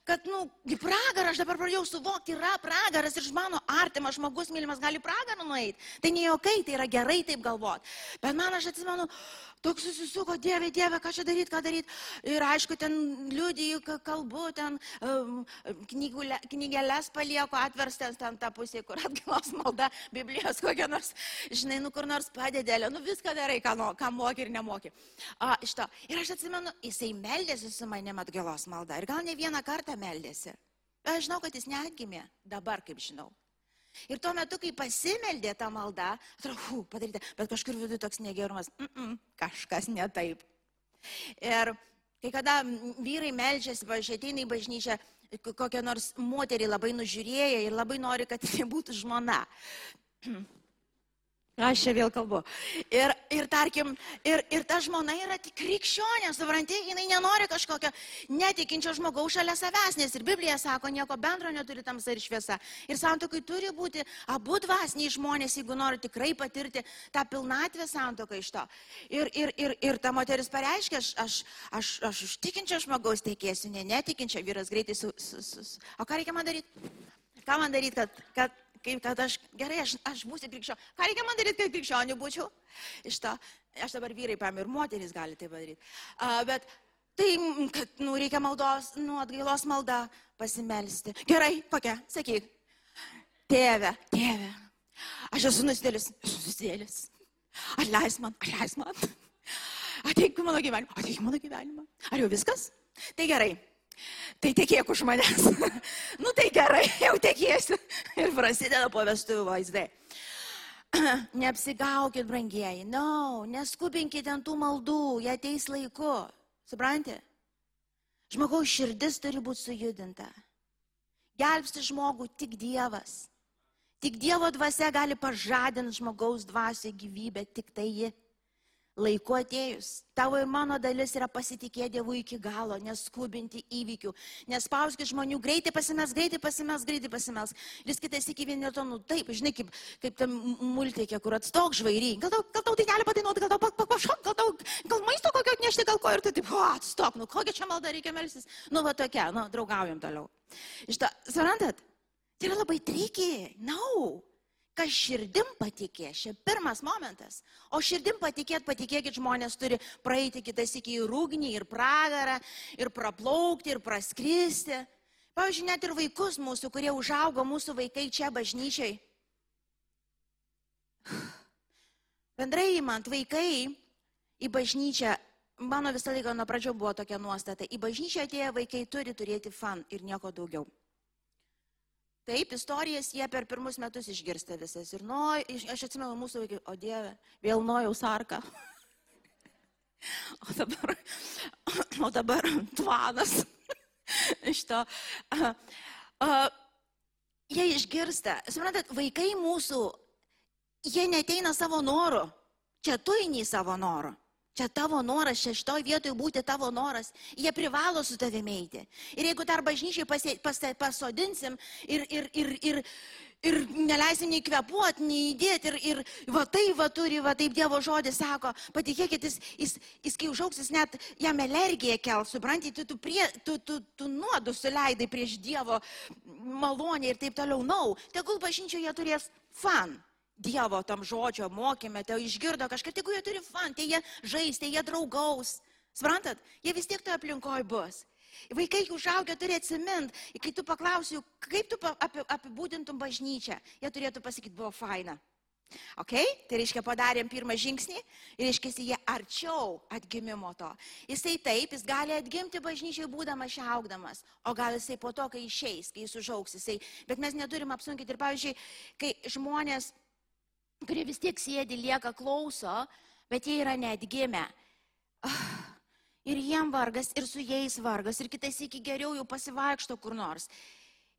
kad, nu, į pragarą aš dabar pradėjau suvokti, yra pragaras ir mano artimas žmogus mylimas gali pragarą nueiti. Tai ne jokai, tai yra gerai taip galvoti. Bet man aš atsimenu, toks susisuko, Dieve, Dieve, ką čia daryti, ką daryti. Ir aišku, ten liudijų kalbu, ten um, knygelės palieku atverstas ten tą pusę, kur atgalos malda, Biblijos kokia nors, žinai, nu kur nors padėdėlė, nu viską darai, ką, nu, ką moki ir nemoki. A, šito. Ir aš atsimenu, jisai meldėsi su manim atgalos malda ir gal ne vieną kartą meldėsi. Aš žinau, kad jis neatgimė, dabar kaip žinau. Ir tuo metu, kai pasimeldė tą maldą, atrodo, padaryta, bet kažkur viduje toks negerumas, mm -mm, kažkas ne taip. Ir kai kada vyrai melžiasi, pažiūrėjai, ateina į bažnyčią, kokią nors moterį labai nužiūrėję ir labai nori, kad tai būtų žmona. Aš čia vėl kalbu. Ir, ir tarkim, ir, ir ta žmona yra tik krikščionė, supranti, jinai nenori kažkokio netikinčio žmogaus šalia savęs, nes ir Biblija sako, nieko bendro neturi tamsa ir šviesa. Ir santokai turi būti abu dvasiniai žmonės, jeigu nori tikrai patirti tą pilnatvę santoką iš to. Ir, ir, ir, ir ta moteris pareiškia, aš, aš, aš, aš už tikinčio žmogaus teikėsiu, ne netikinčio vyras greitai su, su, su, su. O ką reikia man daryti? Ką man daryti, kad, kad kaip kad aš gerai, aš, aš būsiu krikščionė. Ką reikia man daryti, kad krikščionių būčiau? Iš to, aš dabar vyrai pam ir moteris gali tai padaryti. Uh, bet tai, kad nu, reikia maldos, nu, atgailos maldą pasimelsti. Gerai, kokia, sakyk. Tėve, tėve, aš esu nusidėlis, esu nusidėlis. Atleis man, atleis man. Ateik mano gyvenimą, ateik mano gyvenimą. Ar jau viskas? Tai gerai, Tai tekėk už manęs. nu tai gerai, jau tekėsiu. Ir prasideda po vestuvių vaizdai. Neapsigaukit, brangieji. No, neskubinkite ant tų maldų, jie ateis laiku. Suprantate? Žmogaus širdis turi būti sujudinta. Gelbsti žmogų tik Dievas. Tik Dievo dvasia gali pažadinti žmogaus dvasio gyvybę, tik tai ji laiku atėjus. Tavo ir mano dalis yra pasitikėti Dievu iki galo, neskubinti įvykių, nespauskit žmonių, greitai pasimes, greitai pasimes, greitai pasimes. Vis kitais iki vieni to, nu taip, žinai, kaip, kaip tam multikė, kur atstok žvairy. Gal tau, gal tau gali padainuoti, gal tau pašok, gal tau, gal maisto kokio atnešti, gal ko ir tu taip, o, atstok, nu kokia čia malda reikia melsis. Nu va tokia, nu draugaujam toliau. Iš to, suprantat, tai yra labai trikiai, na. No kas širdim patikė, čia pirmas momentas. O širdim patikėt, patikėkit, žmonės turi praeiti kitas iki į rūgnį, ir pragarą, ir praplaukti, ir praskristi. Pavyzdžiui, net ir vaikus mūsų, kurie užaugo mūsų vaikai čia bažnyčiai. Bendrai įmant, vaikai į bažnyčią, mano visą laiką nuo pradžio buvo tokia nuostata, į bažnyčią atėję vaikai turi turėti fan ir nieko daugiau. Taip, istorijas jie per pirmus metus išgirsta visas. Ir nu, aš atsimenu mūsų vaikai, o Dieve, vėl nuojaus arka. O dabar, o dabar tvanas iš to. Uh, uh, jie išgirsta. Suprantat, vaikai mūsų, jie neteina savo noru. Čia tu eini savo noru. Čia tavo noras, čia šitoje vietoje būti tavo noras. Jie privalo su tavimi eiti. Ir jeigu dar bažnyčiai pas, pas, pasodinsim ir, ir, ir, ir, ir neleisim nei kvepuoti, nei įdėti. Ir, ir va tai va turi, va taip Dievo žodis sako, patikėkit, jis, jis, jis kai užauks, jis net jam alergiją kel, supranti, tu, tu, prie, tu, tu, tu nuodus suleidai prieš Dievo malonę ir taip toliau. Nau, no. tegul bažnyčioje turės fan. Dievo tam žodžio mokymė, te išgirdo kažką, jeigu jie turi fan, tai jie žais, tai jie draugaus. Suprantat, jie vis tiek toje aplinkoje bus. Vaikai užaugę turi atsimint, kai tu paklausiu, kaip tu apibūdintum bažnyčią, jie turėtų pasakyti, buvo faina. Ok, tai reiškia padarėm pirmą žingsnį ir reiškia jie arčiau atgimimo to. Jisai taip, jis gali atgimti bažnyčiai būdamas čia augdamas, o gal jisai po to, kai išeis, kai jis užauks, jisai, bet mes neturim apsunkinti. Ir pavyzdžiui, kai žmonės kurie vis tiek sėdi, lieka klauso, bet jie yra neatgimę. Ir jiem vargas, ir su jais vargas, ir kitais iki geriau jau pasivaikšto kur nors.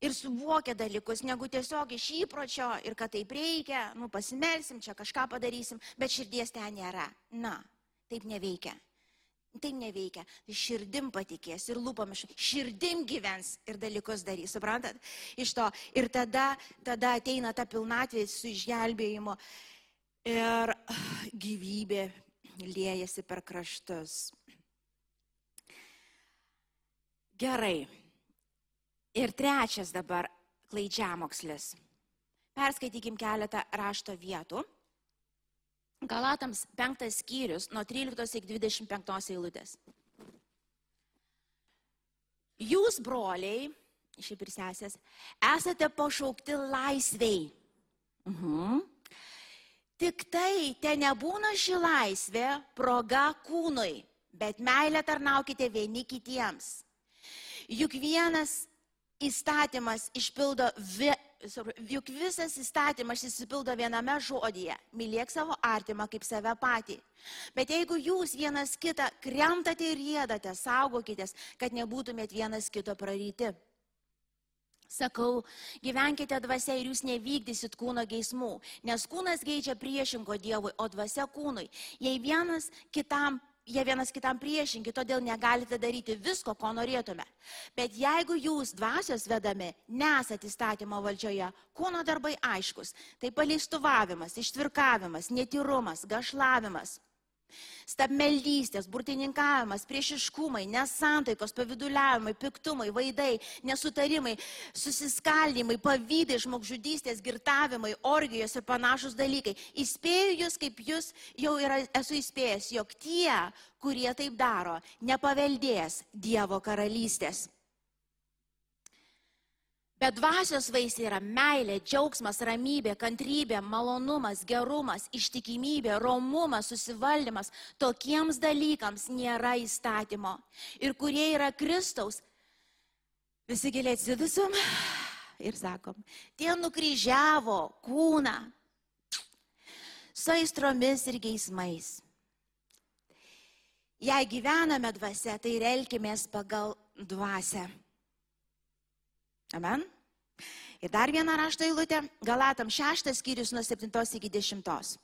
Ir suvokia dalykus, negu tiesiog iš įpročio ir kad taip reikia, nu pasimelsim, čia kažką padarysim, bet širdies ten nėra. Na, taip neveikia. Taip neveikia. Širdim patikės ir lūpomis. Širdim gyvens ir dalykus darys. Suprantat? Iš to. Ir tada, tada ateina ta pilnatvė su išgelbėjimu. Ir gyvybė liejasi per kraštus. Gerai. Ir trečias dabar klaidžiamokslis. Perskaitykim keletą rašto vietų. Galatams penktas skyrius nuo 13 iki 25 eilutės. Jūs, broliai, šiaip ir sesės, esate pašaukti laisviai. Mhm. Tik tai te nebūna ši laisvė proga kūnui, bet meilę tarnaukite vieni kitiems. Juk vienas įstatymas išpildo juk visas įstatymas įsipildo viename žodyje - mylėk savo artimą kaip save patį. Bet jeigu jūs vienas kitą kremtate ir rėdate, saugokitės, kad nebūtumėt vienas kito praryti. Sakau, gyvenkite dvasia ir jūs nevykdysit kūno geismų, nes kūnas geidžia priešingo Dievui, o dvasia kūnui. Jei vienas kitam jie vienas kitam priešingi, todėl negalite daryti visko, ko norėtume. Bet jeigu jūs dvasios vedami nesat įstatymo valdžioje, kūno darbai aiškus, tai paleistuvavimas, ištvirkavimas, netyrumas, gašlavimas, Stabmeldystės, burtininkavimas, priešiškumai, nesantaikos, paviduliavimai, piktumai, vaidai, nesutarimai, susiskaldimai, pavydai, žmogžudystės, girtavimai, orgijos ir panašus dalykai. Įspėju jūs, kaip jūs jau yra, esu įspėjęs, jog tie, kurie taip daro, nepaveldės Dievo karalystės. Bet dvasios vaisiai yra meilė, džiaugsmas, ramybė, kantrybė, malonumas, gerumas, ištikimybė, romumas, susivaldymas. Tokiems dalykams nėra įstatymo. Ir kurie yra Kristaus, visi giliai atsidusim ir sakom, tie nukryžiavo kūną su aistromis ir geismais. Jei gyvename dvasia, tai elkimės pagal dvasę. Amen. Ir dar viena rašto eilutė, Galatam šeštas skyrius nuo 7 iki 10.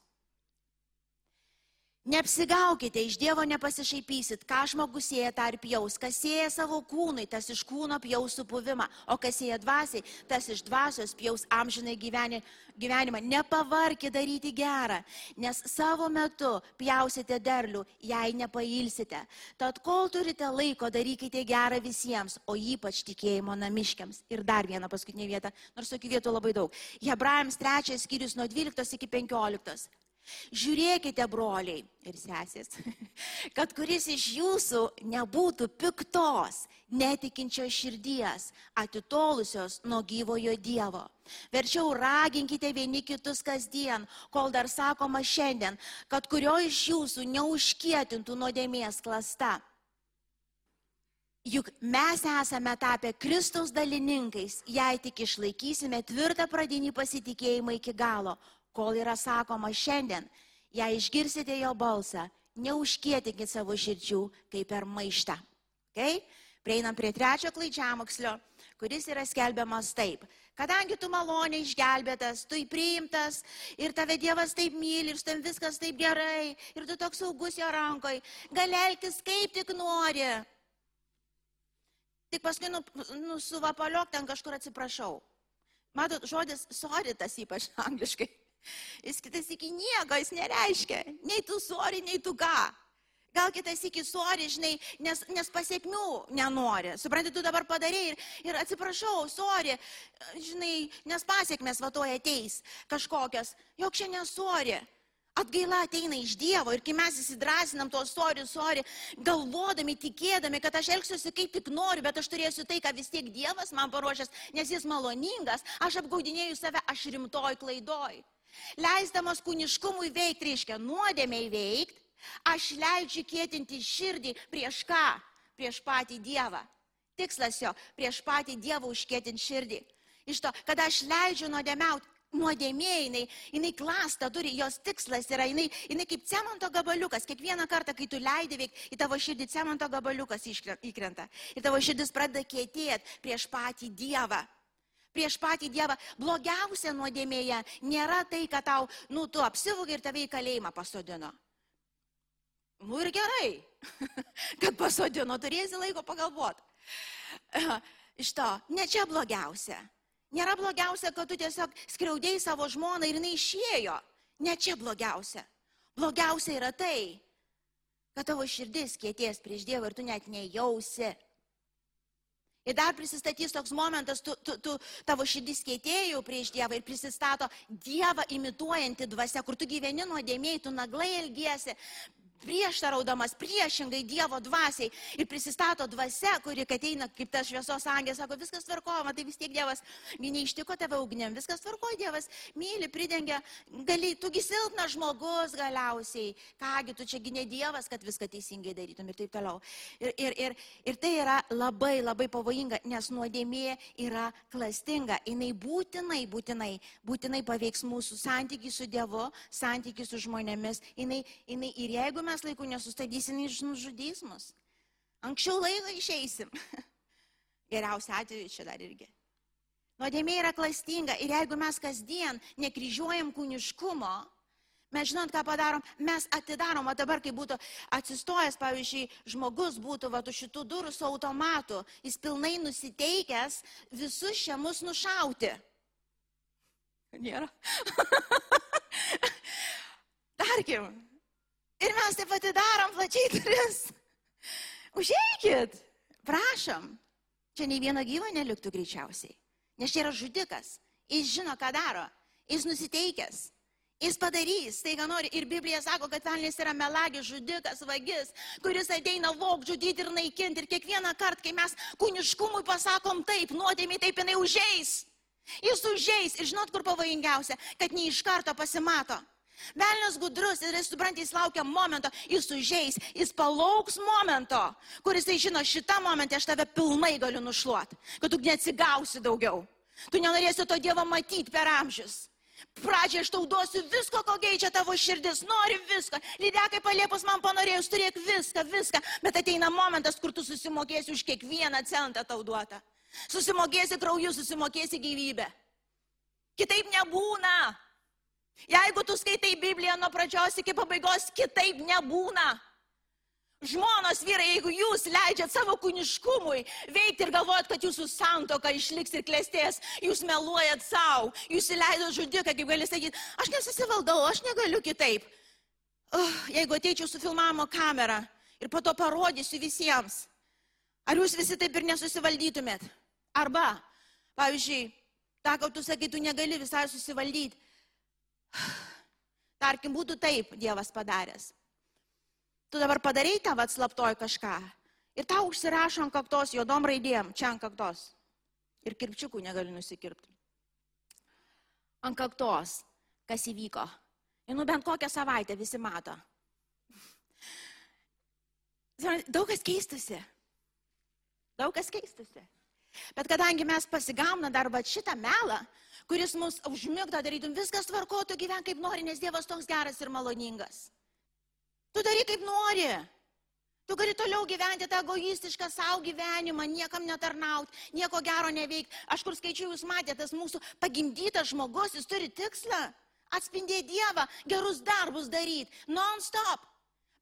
Neapsigaukite, iš Dievo nepasišaipysit, ką žmogus sieja tą ir pjaus, kas sieja savo kūnui, tas iš kūno pjaus supuvimą, o kas sieja dvasiai, tas iš dvasios pjaus amžinai gyvenimą. Nepavarkite daryti gerą, nes savo metu pjausite derlių, jei nepailsite. Tad kol turite laiko, darykite gerą visiems, o ypač tikėjimo namiškiams. Ir dar vieną paskutinę vietą, nors tokių vietų labai daug. Hebrajams trečias skyrius nuo 12 iki 15. Žiūrėkite, broliai ir sesės, kad kuris iš jūsų nebūtų piktos, netikinčios širdies, atitolusios nuo gyvojo Dievo. Verčiau raginkite vieni kitus kasdien, kol dar sakoma šiandien, kad kurio iš jūsų neužkietintų nuodėmės klasta. Juk mes esame tapę Kristaus dalininkais, jei tik išlaikysime tvirtą pradinį pasitikėjimą iki galo, kol yra sakoma šiandien, jei išgirsite jo balsą, neužkietinkit savo širdžių kaip per maištą. Okay? Prieinam prie trečio klaidžiamokslio, kuris yra skelbiamas taip. Kadangi tu maloniai išgelbėtas, tu įpriimtas ir tave Dievas taip myli ir su tam viskas taip gerai ir tu toks saugus jo rankoje, gali elgtis kaip tik nori. Tik paskui nu, nu, suvapaliok ten kažkur atsiprašau. Matot, žodis soritas ypač angliškai. Jis kitas iki nieko, jis nereiškia. Nei tu sori, nei tu ką. Gal kitas iki sori, žinai, nes, nes pasiekmių nenori. Supranti, tu dabar padarai ir, ir atsiprašau, sori, žinai, nes pasiekmes vatoja ateis kažkokias. Jok čia nesori. Atgaila ateina iš Dievo ir kai mes įsidrasinam to sori, sori, galvodami, tikėdami, kad aš elgsiuosi kaip tik noriu, bet aš turėsiu tai, ką vis tiek Dievas man paruošęs, nes jis maloningas, aš apgaudinėjau save, aš rimtoj klaidoj. Leisdamas kūniškumui veikti, reiškia nuodėmiai veikti, aš leidžiu kėtinti širdį prieš ką? Prieš patį Dievą. Tikslas jo, prieš patį Dievą užkėtinti širdį. Iš to, kad aš leidžiu nuodėmiauti, nuodėmė, jinai, jinai klasta turi, jos tikslas yra, jinai, jinai kaip cemento gabaliukas. Kiekvieną kartą, kai tu leidai veikti, į tavo širdį cemento gabaliukas įkrenta. Ir tavo širdis pradeda kėtėti prieš patį Dievą. Prieš patį Dievą. Blogiausia nuodėmėje nėra tai, kad tau, nu, tu apsivogai ir tave į kalėjimą pasodino. Nu ir gerai, kad pasodino, turėsi laiko pagalvoti. Iš to, ne čia blogiausia. Nėra blogiausia, kad tu tiesiog skriaudėjai savo žmoną ir jinai išėjo. Ne čia blogiausia. Blogiausia yra tai, kad tavo širdis kėties prieš Dievą ir tu net nejausi. Ir dar prisistatys toks momentas, tu, tu, tu tavo širdis kėtėjau prieš Dievą ir prisistato Dievą imituojanti dvasia, kur tu gyveni nuodėmėjai, tu naglai elgiesi, prieštaraudamas priešingai Dievo dvasiai ir prisistato dvasia, kuri ateina kaip tas šviesos angė, sako, viskas tvarkojama, tai vis tiek Dievas, neištiko tave ugnėm, viskas tvarkoja Dievas, myli, pridengia, gali, tugi silpnas žmogus galiausiai, kągi tu čiagi ne Dievas, kad viską teisingai darytum ir taip toliau. Ir, ir, ir, ir tai yra labai, labai pavojinga, nes nuodėmė yra klastinga, jinai būtinai, būtinai, būtinai paveiks mūsų santykių su Dievu, santykių su žmonėmis, jinai, jinai, ir jeigu mes mes laiku nesustabdysim, jis nužudys mus. Anksčiau laiko išeisim. Geriausia atveju čia dar irgi. Nuodėmė yra klastinga ir jeigu mes kasdien nekryžiuojam kūniškumo, mes žinot, ką padarom, mes atidarom, o dabar, kai būtų atsistojęs, pavyzdžiui, žmogus būtų va šitų durų su automatu, jis pilnai nusiteikęs visus čia mus nušauti. Nėra. Tarkim, Ir mes taip atidarom plačiai duris. Užeikit, prašom. Čia nei vieno gyvo neliktų greičiausiai. Nes čia yra žudikas. Jis žino, ką daro. Jis nusiteikęs. Jis padarys tai, ką nori. Ir Biblija sako, kad velnės yra melagis, žudikas, vagis, kuris ateina vok, žudyti ir naikinti. Ir kiekvieną kartą, kai mes kūniškumui pasakom taip, nuodėmiai taip jinai užeis. Jis užeis. Ir žinot, kur pavojingiausia, kad ne iš karto pasimato. Velnius gudrus ir jis supranta, jis laukia momento, jis užeis, jis palauks momento, kuris tai žino, šitą momentą aš tave pilnai galiu nušluoti, kad tu neatsigausi daugiau. Tu nenorėsi to Dievo matyti per amžius. Pradžiai aš tau duosiu visko, ko geičia tavo širdis, nori visko. Lydekai paliepus man panorėjus, turėk viską, viską. Bet ateina momentas, kur tu susimokėsi už kiekvieną centą tau duotą. Susimokėsi krauju, susimokėsi gyvybę. Kitaip nebūna. Jeigu tu skaitai Bibliją nuo pradžios iki pabaigos, kitaip nebūna. Žmonos vyrai, jeigu jūs leidžiat savo kūniškumui veikti ir galvojat, kad jūsų santoka išliks ir klėstės, jūs meluojat savo, jūs įleidot žudiką, kaip gali sakyti, aš nesusivaldau, aš negaliu kitaip. Uh, jeigu ateičiau su filmavimo kamera ir po to parodysiu visiems, ar jūs visi taip ir nesusivaldytumėt? Arba, pavyzdžiui, tą, kad tu sakai, tu negali visai susivaldyti, Tarkim, būtų taip Dievas padaręs. Tu dabar padarai tą atslaptoj kažką ir tau užsirašo ant kaktos juodom raidėm, čia ant kaktos. Ir kirpčiukų negali nusikirpti. Ant kaktos, kas įvyko. Ir nu bent kokią savaitę visi mato. Daug kas keistusi. Daug kas keistusi. Bet kadangi mes pasigauna dar va šitą melą, kuris mus užmigdo, darytum viskas tvarko, tu gyven kaip nori, nes Dievas toks geras ir maloningas. Tu daryk kaip nori. Tu gali toliau gyventi tą egoistišką savo gyvenimą, niekam netarnauti, nieko gero neveikti. Aš kur skaičiu, jūs matėte, tas mūsų pagimdytas žmogus, jis turi tikslą atspindėti Dievą, gerus darbus daryti, non-stop.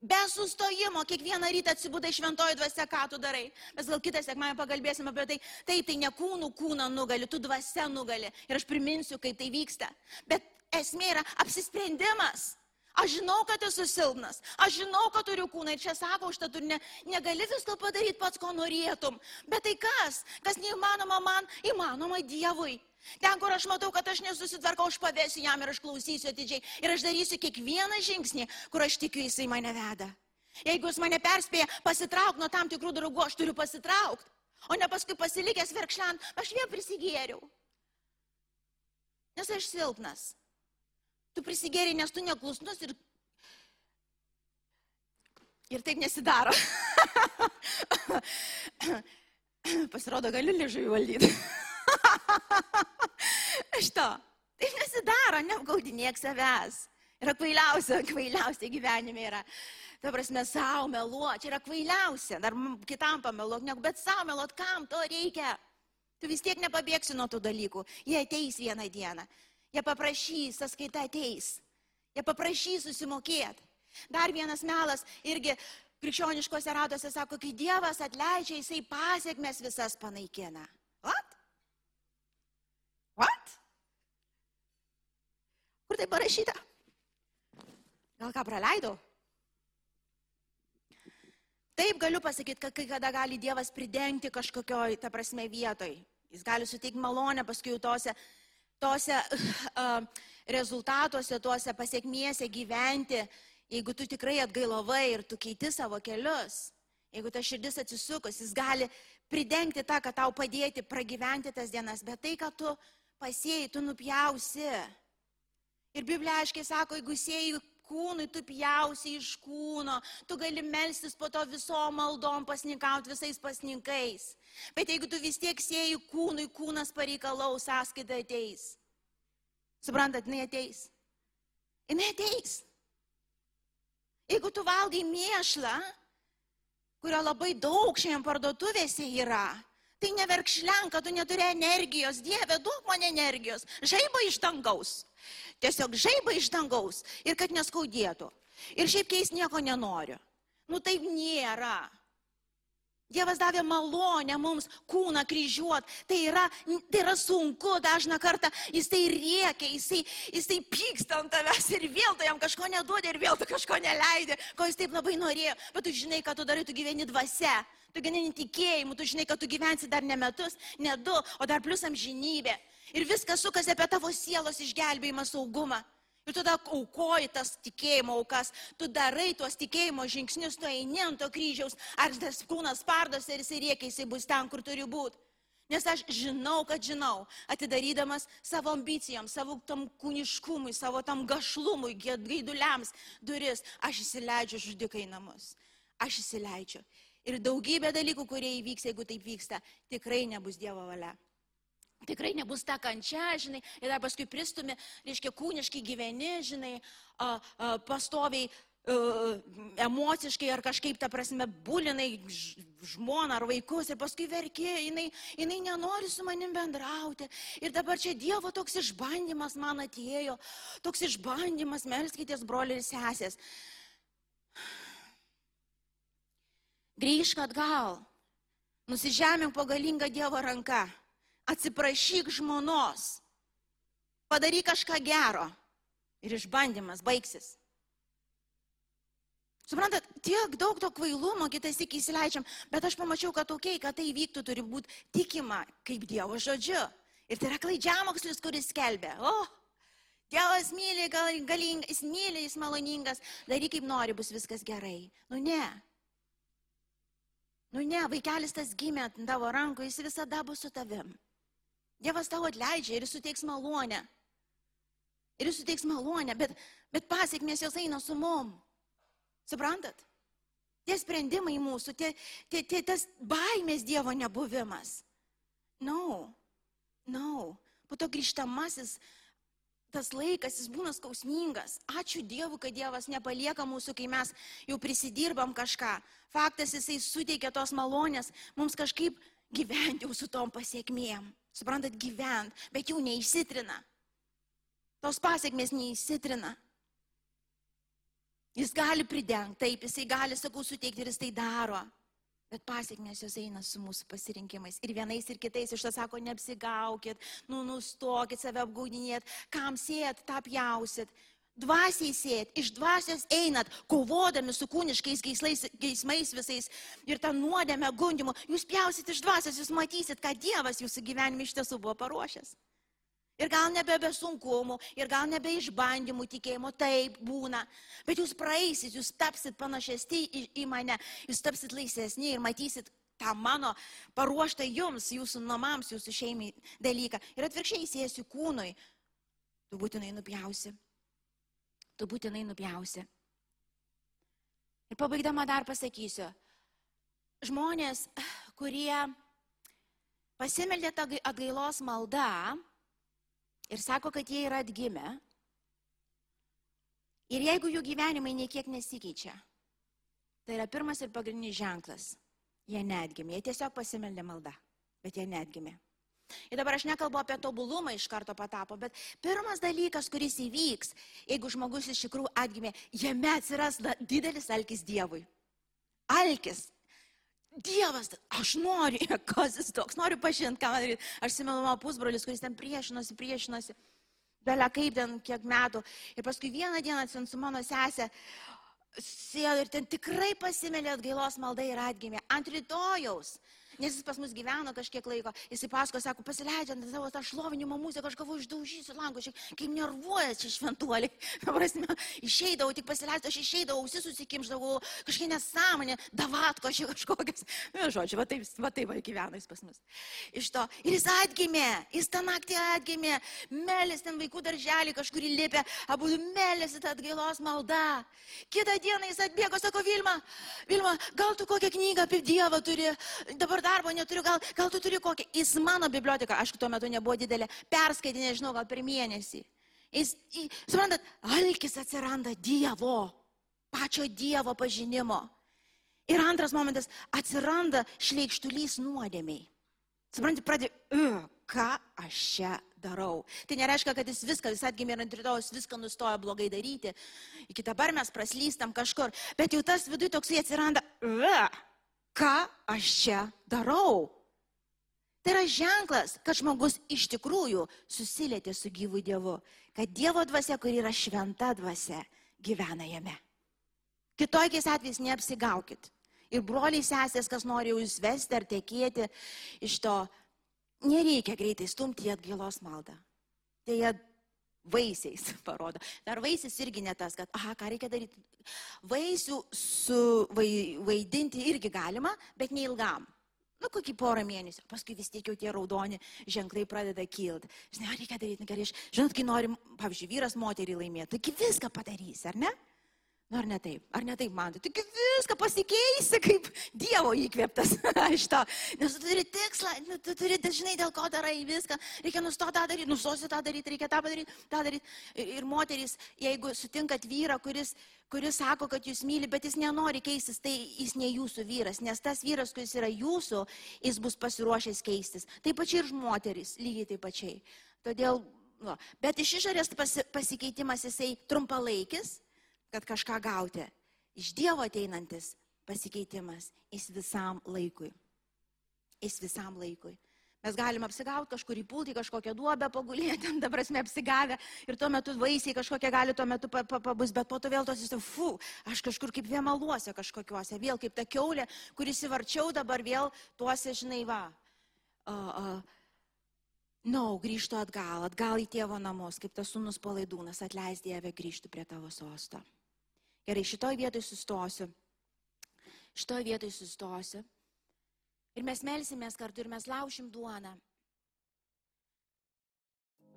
Be sustojimo, kiekvieną rytą atsibūdai šventoji dvasia, ką tu darai. Mes gal kitą sekmąją pakalbėsime apie tai. Taip, tai ne kūnų kūną nugali, tu dvasia nugali. Ir aš priminsiu, kaip tai vyksta. Bet esmė yra apsisprendimas. Aš žinau, kad esu silpnas, aš žinau, kad turiu kūną ir čia sako, už tą tu ne, negali visko padaryti pats, ko norėtum. Bet tai kas? Kas neįmanoma man, įmanoma Dievui. Ten, kur aš matau, kad aš nesusitvarkau, aš pavėsiu jam ir aš klausysiu atidžiai. Ir aš darysiu kiekvieną žingsnį, kur aš tikiu, jisai mane veda. Jeigu jis mane perspėja pasitraukti nuo tam tikrų draugų, aš turiu pasitraukti. O ne paskui pasilikęs verkšlant, aš vėl prisigėriau. Nes aš silpnas. Tu prisigėri, nes tu neklusnus ir, ir taip nesidaro. Pasirodo, galiu liežuvį valdyti. Šito. Taip nesidaro, neapgaudinėk savęs. Yra kvailiausia, kvailiausia gyvenime yra. Ta prasme, savo meluoti, čia yra kvailiausia. Dar kitam pameluoti, ne, bet savo meluoti, kam to reikia. Tu vis tiek nepabėgsi nuo tų dalykų. Jie ateis vieną dieną. Jie paprašys, sąskaita ateis. Jie paprašys susimokėti. Dar vienas melas irgi krikščioniškose ratose sako, kai Dievas atleidžia, jisai pasiekmes visas panaikina. Kur tai parašyta? Gal ką praleidau? Taip galiu pasakyti, kad kai kada gali Dievas pridengti kažkokioj, ta prasme, vietoj. Jis gali suteikti malonę paskui tose tose uh, rezultatuose, tuose pasiekmėse gyventi, jeigu tu tikrai atgailovai ir tu keiti savo kelius, jeigu ta širdis atsisukus, jis gali pridengti tą, kad tau padėti pragyventi tas dienas, bet tai, kad tu pasėjai, tu nupjausi. Ir Biblija aiškiai sako, jeigu sėjai kūnui, tu pjausi iš kūno, tu gali melstis po to visom maldom, pasninkauti visais pasninkais. Bet jeigu tu vis tiek sėjai kūnui, kūnas pareikalaus, sąskaita ateis. Suprantat, jinai ateis. Jinai ateis. Jeigu tu valgai mėšlą, kurio labai daug šiandien parduotuvėse yra, tai neverkšlenka, tu neturi energijos, Dieve, duok man energijos, žaiba iš dangaus. Tiesiog žaiba iš dangaus ir kad neskaudėtų. Ir šiaip keis nieko nenoriu. Nu taip nėra. Dievas davė malonę mums kūną kryžiuot. Tai yra, tai yra sunku dažną kartą. Jis tai rėkia, jis tai, jis tai pyksta ant tavęs ir vėl tu jam kažko neduodi ir vėl tu kažko neleidai, ko jis taip labai norėjo. Bet tu žinai, ką tu darai, tu gyveni dvasia. Tu gyveni tikėjimu, tu žinai, kad tu gyvensi dar ne metus, ne du, o dar plus amžinybė. Ir viskas sukasi apie tavo sielos išgelbėjimą, saugumą. Ir tada aukoji tas tikėjimo aukas, tu darai tuos tikėjimo žingsnius, tu eini ant to kryžiaus, ar tas kūnas pardos ir jisai riekia, jisai bus ten, kur turi būti. Nes aš žinau, kad žinau, atidarydamas savo ambicijoms, savo tam kūniškumui, savo tam gašlumui, gaiduliams duris, aš įsileidžiu žudikai namus. Aš įsileidžiu. Ir daugybė dalykų, kurie įvyks, jeigu taip vyksta, tikrai nebus Dievo valia. Tikrai nebus ta kančia, žinai, ir dar paskui pristumi, reiškia, kūniškai gyveni, žinai, a, a, pastoviai a, emociškai ar kažkaip, ta prasme, bulinai žmoną ar vaikus ir paskui verkė, jinai, jinai nenori su manim bendrauti. Ir dabar čia Dievo toks išbandymas man atėjo, toks išbandymas, melskitės broliai ir sesės. Grįžk atgal, nusižemink po galingą Dievo ranką atsiprašyk žmonos, padaryk kažką gero ir išbandymas baigsis. Suprantat, tiek daug to kvailumo kitais iki įsileidžiam, bet aš pamačiau, kad tokiai, kad tai vyktų, turi būti tikima kaip Dievo žodžiu. Ir tai yra klaidžiamokslis, kuris skelbia, o, oh, Dievas myli, gal, galing, jis myli, jis maloningas, daryk kaip nori, bus viskas gerai. Nu ne. Nu ne, vaikelis tas gimė ant tavo rankų, jis visada bus su tavim. Dievas tau atleidžia ir suteiks malonę. Ir jis suteiks malonę, bet, bet pasiekmės jos eina su mum. Suprantat? Tie sprendimai mūsų, tie, tie, tie, tas baimės Dievo nebuvimas. No, no. Po to grįžtamasis tas laikas, jis būna skausmingas. Ačiū Dievui, kad Dievas nepalieka mūsų, kai mes jau prisidirbam kažką. Faktas, jisai suteikia tos malonės mums kažkaip gyventi jau su tom pasiekmėm. Suprantat, gyvent, bet jau neįsitrina. Tos pasiekmės neįsitrina. Jis gali pridengti, taip, jisai gali, sakau, suteikti ir jis tai daro. Bet pasiekmės jos eina su mūsų pasirinkimais. Ir vienais ir kitais iš to sako, neapsigaukit, nu nustokit save apgaudinėt, kam sėt, tą pjausit. Dvasiai sėt, iš dvasios einat, kovodami su kūniškais geislais, geismais visais ir tą nuodėmę gundimu. Jūs pjausit iš dvasios, jūs matysit, ką Dievas jūsų gyvenime iš tiesų buvo paruošęs. Ir gal nebe be sunkumų, ir gal nebe išbandymų tikėjimo, taip būna. Bet jūs praeisit, jūs tapsit panašesni į, į mane, jūs tapsit laisvesni ir matysit tą mano paruoštą jums, jūsų namams, jūsų šeimai dalyką. Ir atvirkščiai įsėsiu kūnui, tu būtinai nupjausi. Tu būtinai nupjausi. Ir pabaigdama dar pasakysiu, žmonės, kurie pasimeldė tą atgailos maldą, ir sako, kad jie yra atgimę. Ir jeigu jų gyvenimai niekiek nesikeičia, tai yra pirmas ir pagrindinis ženklas. Jie netgimė, jie tiesiog pasimeldė maldą, bet jie netgimė. Ir dabar aš nekalbu apie tobulumą iš karto patapo, bet pirmas dalykas, kuris įvyks, jeigu žmogus iš tikrųjų atgimė, jame atsiras didelis alkis Dievui. Alkis. Dievas, aš noriu, kas jis toks, noriu pažinti, ką man daryti. Aš simenu mano pusbrolis, kuris ten priešinosi, priešinosi, belia kaip ten kiek metų. Ir paskui vieną dieną atsin su mano sesė sėdo ir ten tikrai pasimelė atgailos malda ir atgimė. Ant rytojaus Nes jis pas mus gyveno kažkiek laiko, jisai pasako, sako, pasileidžiant savo tą šlovinimo muziką, aš galvoju, išdaužysiu langus, kaip nervuojas čia šventuoliai. Prasme, išeidavau, tik pasileidau, aš išeidavau, ausis susikimždavau, kažkokia nesąmonė, davatko aš kažkokias. Nu, žodžiu, va taip, va taip va gyveno jis pas mus. Iš to. Ir jis atgimė, jis tą naktį atgimė, melis ten vaikų darželį kažkur įlipė, abu melėsi tą atgailos maldą. Kitą dieną jis atbėgo, sako, Vilma, Vilma, gal tu kokią knygą apie Dievą turi, dabar darbo neturiu, gal, gal tu turi kokį. Jis mano biblioteka, aišku, tuo metu nebuvo didelė, perskaitė, nežinau, gal per mėnesį. Jis, suprantat, alkis atsiranda Dievo, pačio Dievo pažinimo. Ir antras momentas, atsiranda šleikštulys nuodėmiai. Suprantate, pradėjo, ką aš čia darau. Tai nereiškia, kad jis viską, jis atgimė ir ant rytojus viską nustojo blogai daryti. Iki dabar mes praslystam kažkur. Bet jau tas viduje toksai atsiranda, ką aš čia darau. Tai yra ženklas, kad žmogus iš tikrųjų susilietė su gyvu Dievu, kad Dievo dvasia, kuri yra šventa dvasia, gyvena jame. Kitokiais atvejais neapsigaukit. Ir broliai sesės, kas nori jūs vesti ar tekėti iš to, nereikia greitai stumti į atgailos maldą. Tai jie vaisiais parodo. Dar vaisiais irgi ne tas, kad, aha, ką reikia daryti. Vaisių suvaidinti irgi galima, bet neilgam. Nu, kokį porą mėnesių, paskui vis tiek jau tie raudoni ženklai pradeda kilti. Žinai, reikia daryti, nu, gerai, žinot, kai nori, pavyzdžiui, vyras moterį laimėti, tai viską padarys, ar ne? Nu, ar ne taip? Ar ne taip man? Tik viską pasikeisi, kaip Dievo įkvėptas iš to. Nes tu turi tikslą, nu, tu turi, žinai, dėl ko darai viską. Reikia nustoti tą daryti, nustosiu tą daryti, reikia tą padaryti, tą daryti. Ir moterys, jeigu sutinkat vyrą, kuris, kuris sako, kad jūs myli, bet jis nenori keistis, tai jis ne jūsų vyras. Nes tas vyras, kuris yra jūsų, jis bus pasiruošęs keistis. Taip pačiai ir moteris, lygiai taip pačiai. Todėl, nu, bet iš išorės pasikeitimas jisai trumpalaikis kad kažką gauti. Iš Dievo ateinantis pasikeitimas jis visam laikui. Jis visam laikui. Mes galime apsigauti kažkur įpulti, kažkokią duobę pagulėti, dabar mes apsigavę ir tuo metu vaisiai kažkokie gali tuo metu pabus, bet po to vėl tos įsivaizduoju, fu, aš kažkur kaip viemaluose kažkokiuose, vėl kaip ta keulė, kuris įvarčiau dabar vėl tuose, žinai, va. Uh, uh, Na, no, grįžtų atgal, atgal į tėvo namus, kaip tas sunus palaidūnas, atleis Dievę grįžtų prie tavo sosto. Gerai, šitoj vietoj sustosiu. Šitoj vietoj sustosiu. Ir mes melsimės kartu ir mes laušim duoną.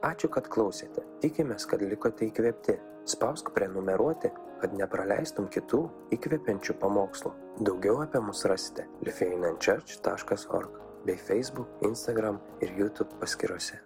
Ačiū, kad klausėte. Tikimės, kad likote įkvėpti. Spausk prenumeruoti, kad nepraleistum kitų įkvepiančių pamokslų. Daugiau apie mus rasite lifeinanchurch.org bei Facebook, Instagram ir YouTube paskiruose.